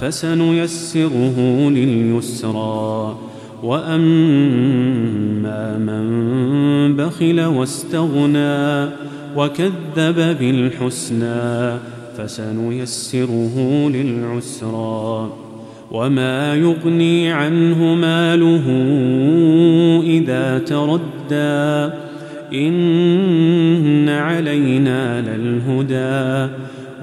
فسنيسره لليسرى. وأما من بخل واستغنى وكذب بالحسنى فسنيسره للعسرى. وما يغني عنه ماله إذا تردى. إن علينا للهدى.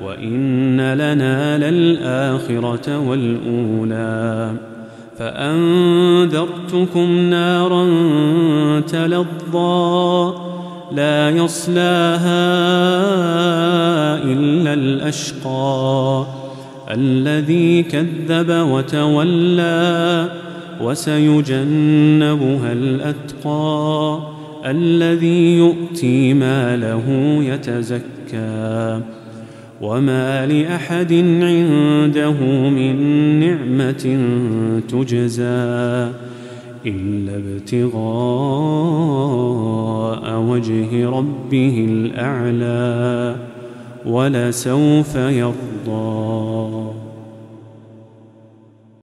وإن لنا للآخرة والأولى فأنذرتكم نارا تلظى لا يصلاها إلا الأشقى الذي كذب وتولى وسيجنبها الأتقى الذي يؤتي ماله يتزكى وما لاحد عنده من نعمه تجزى الا ابتغاء وجه ربه الاعلى ولسوف يرضى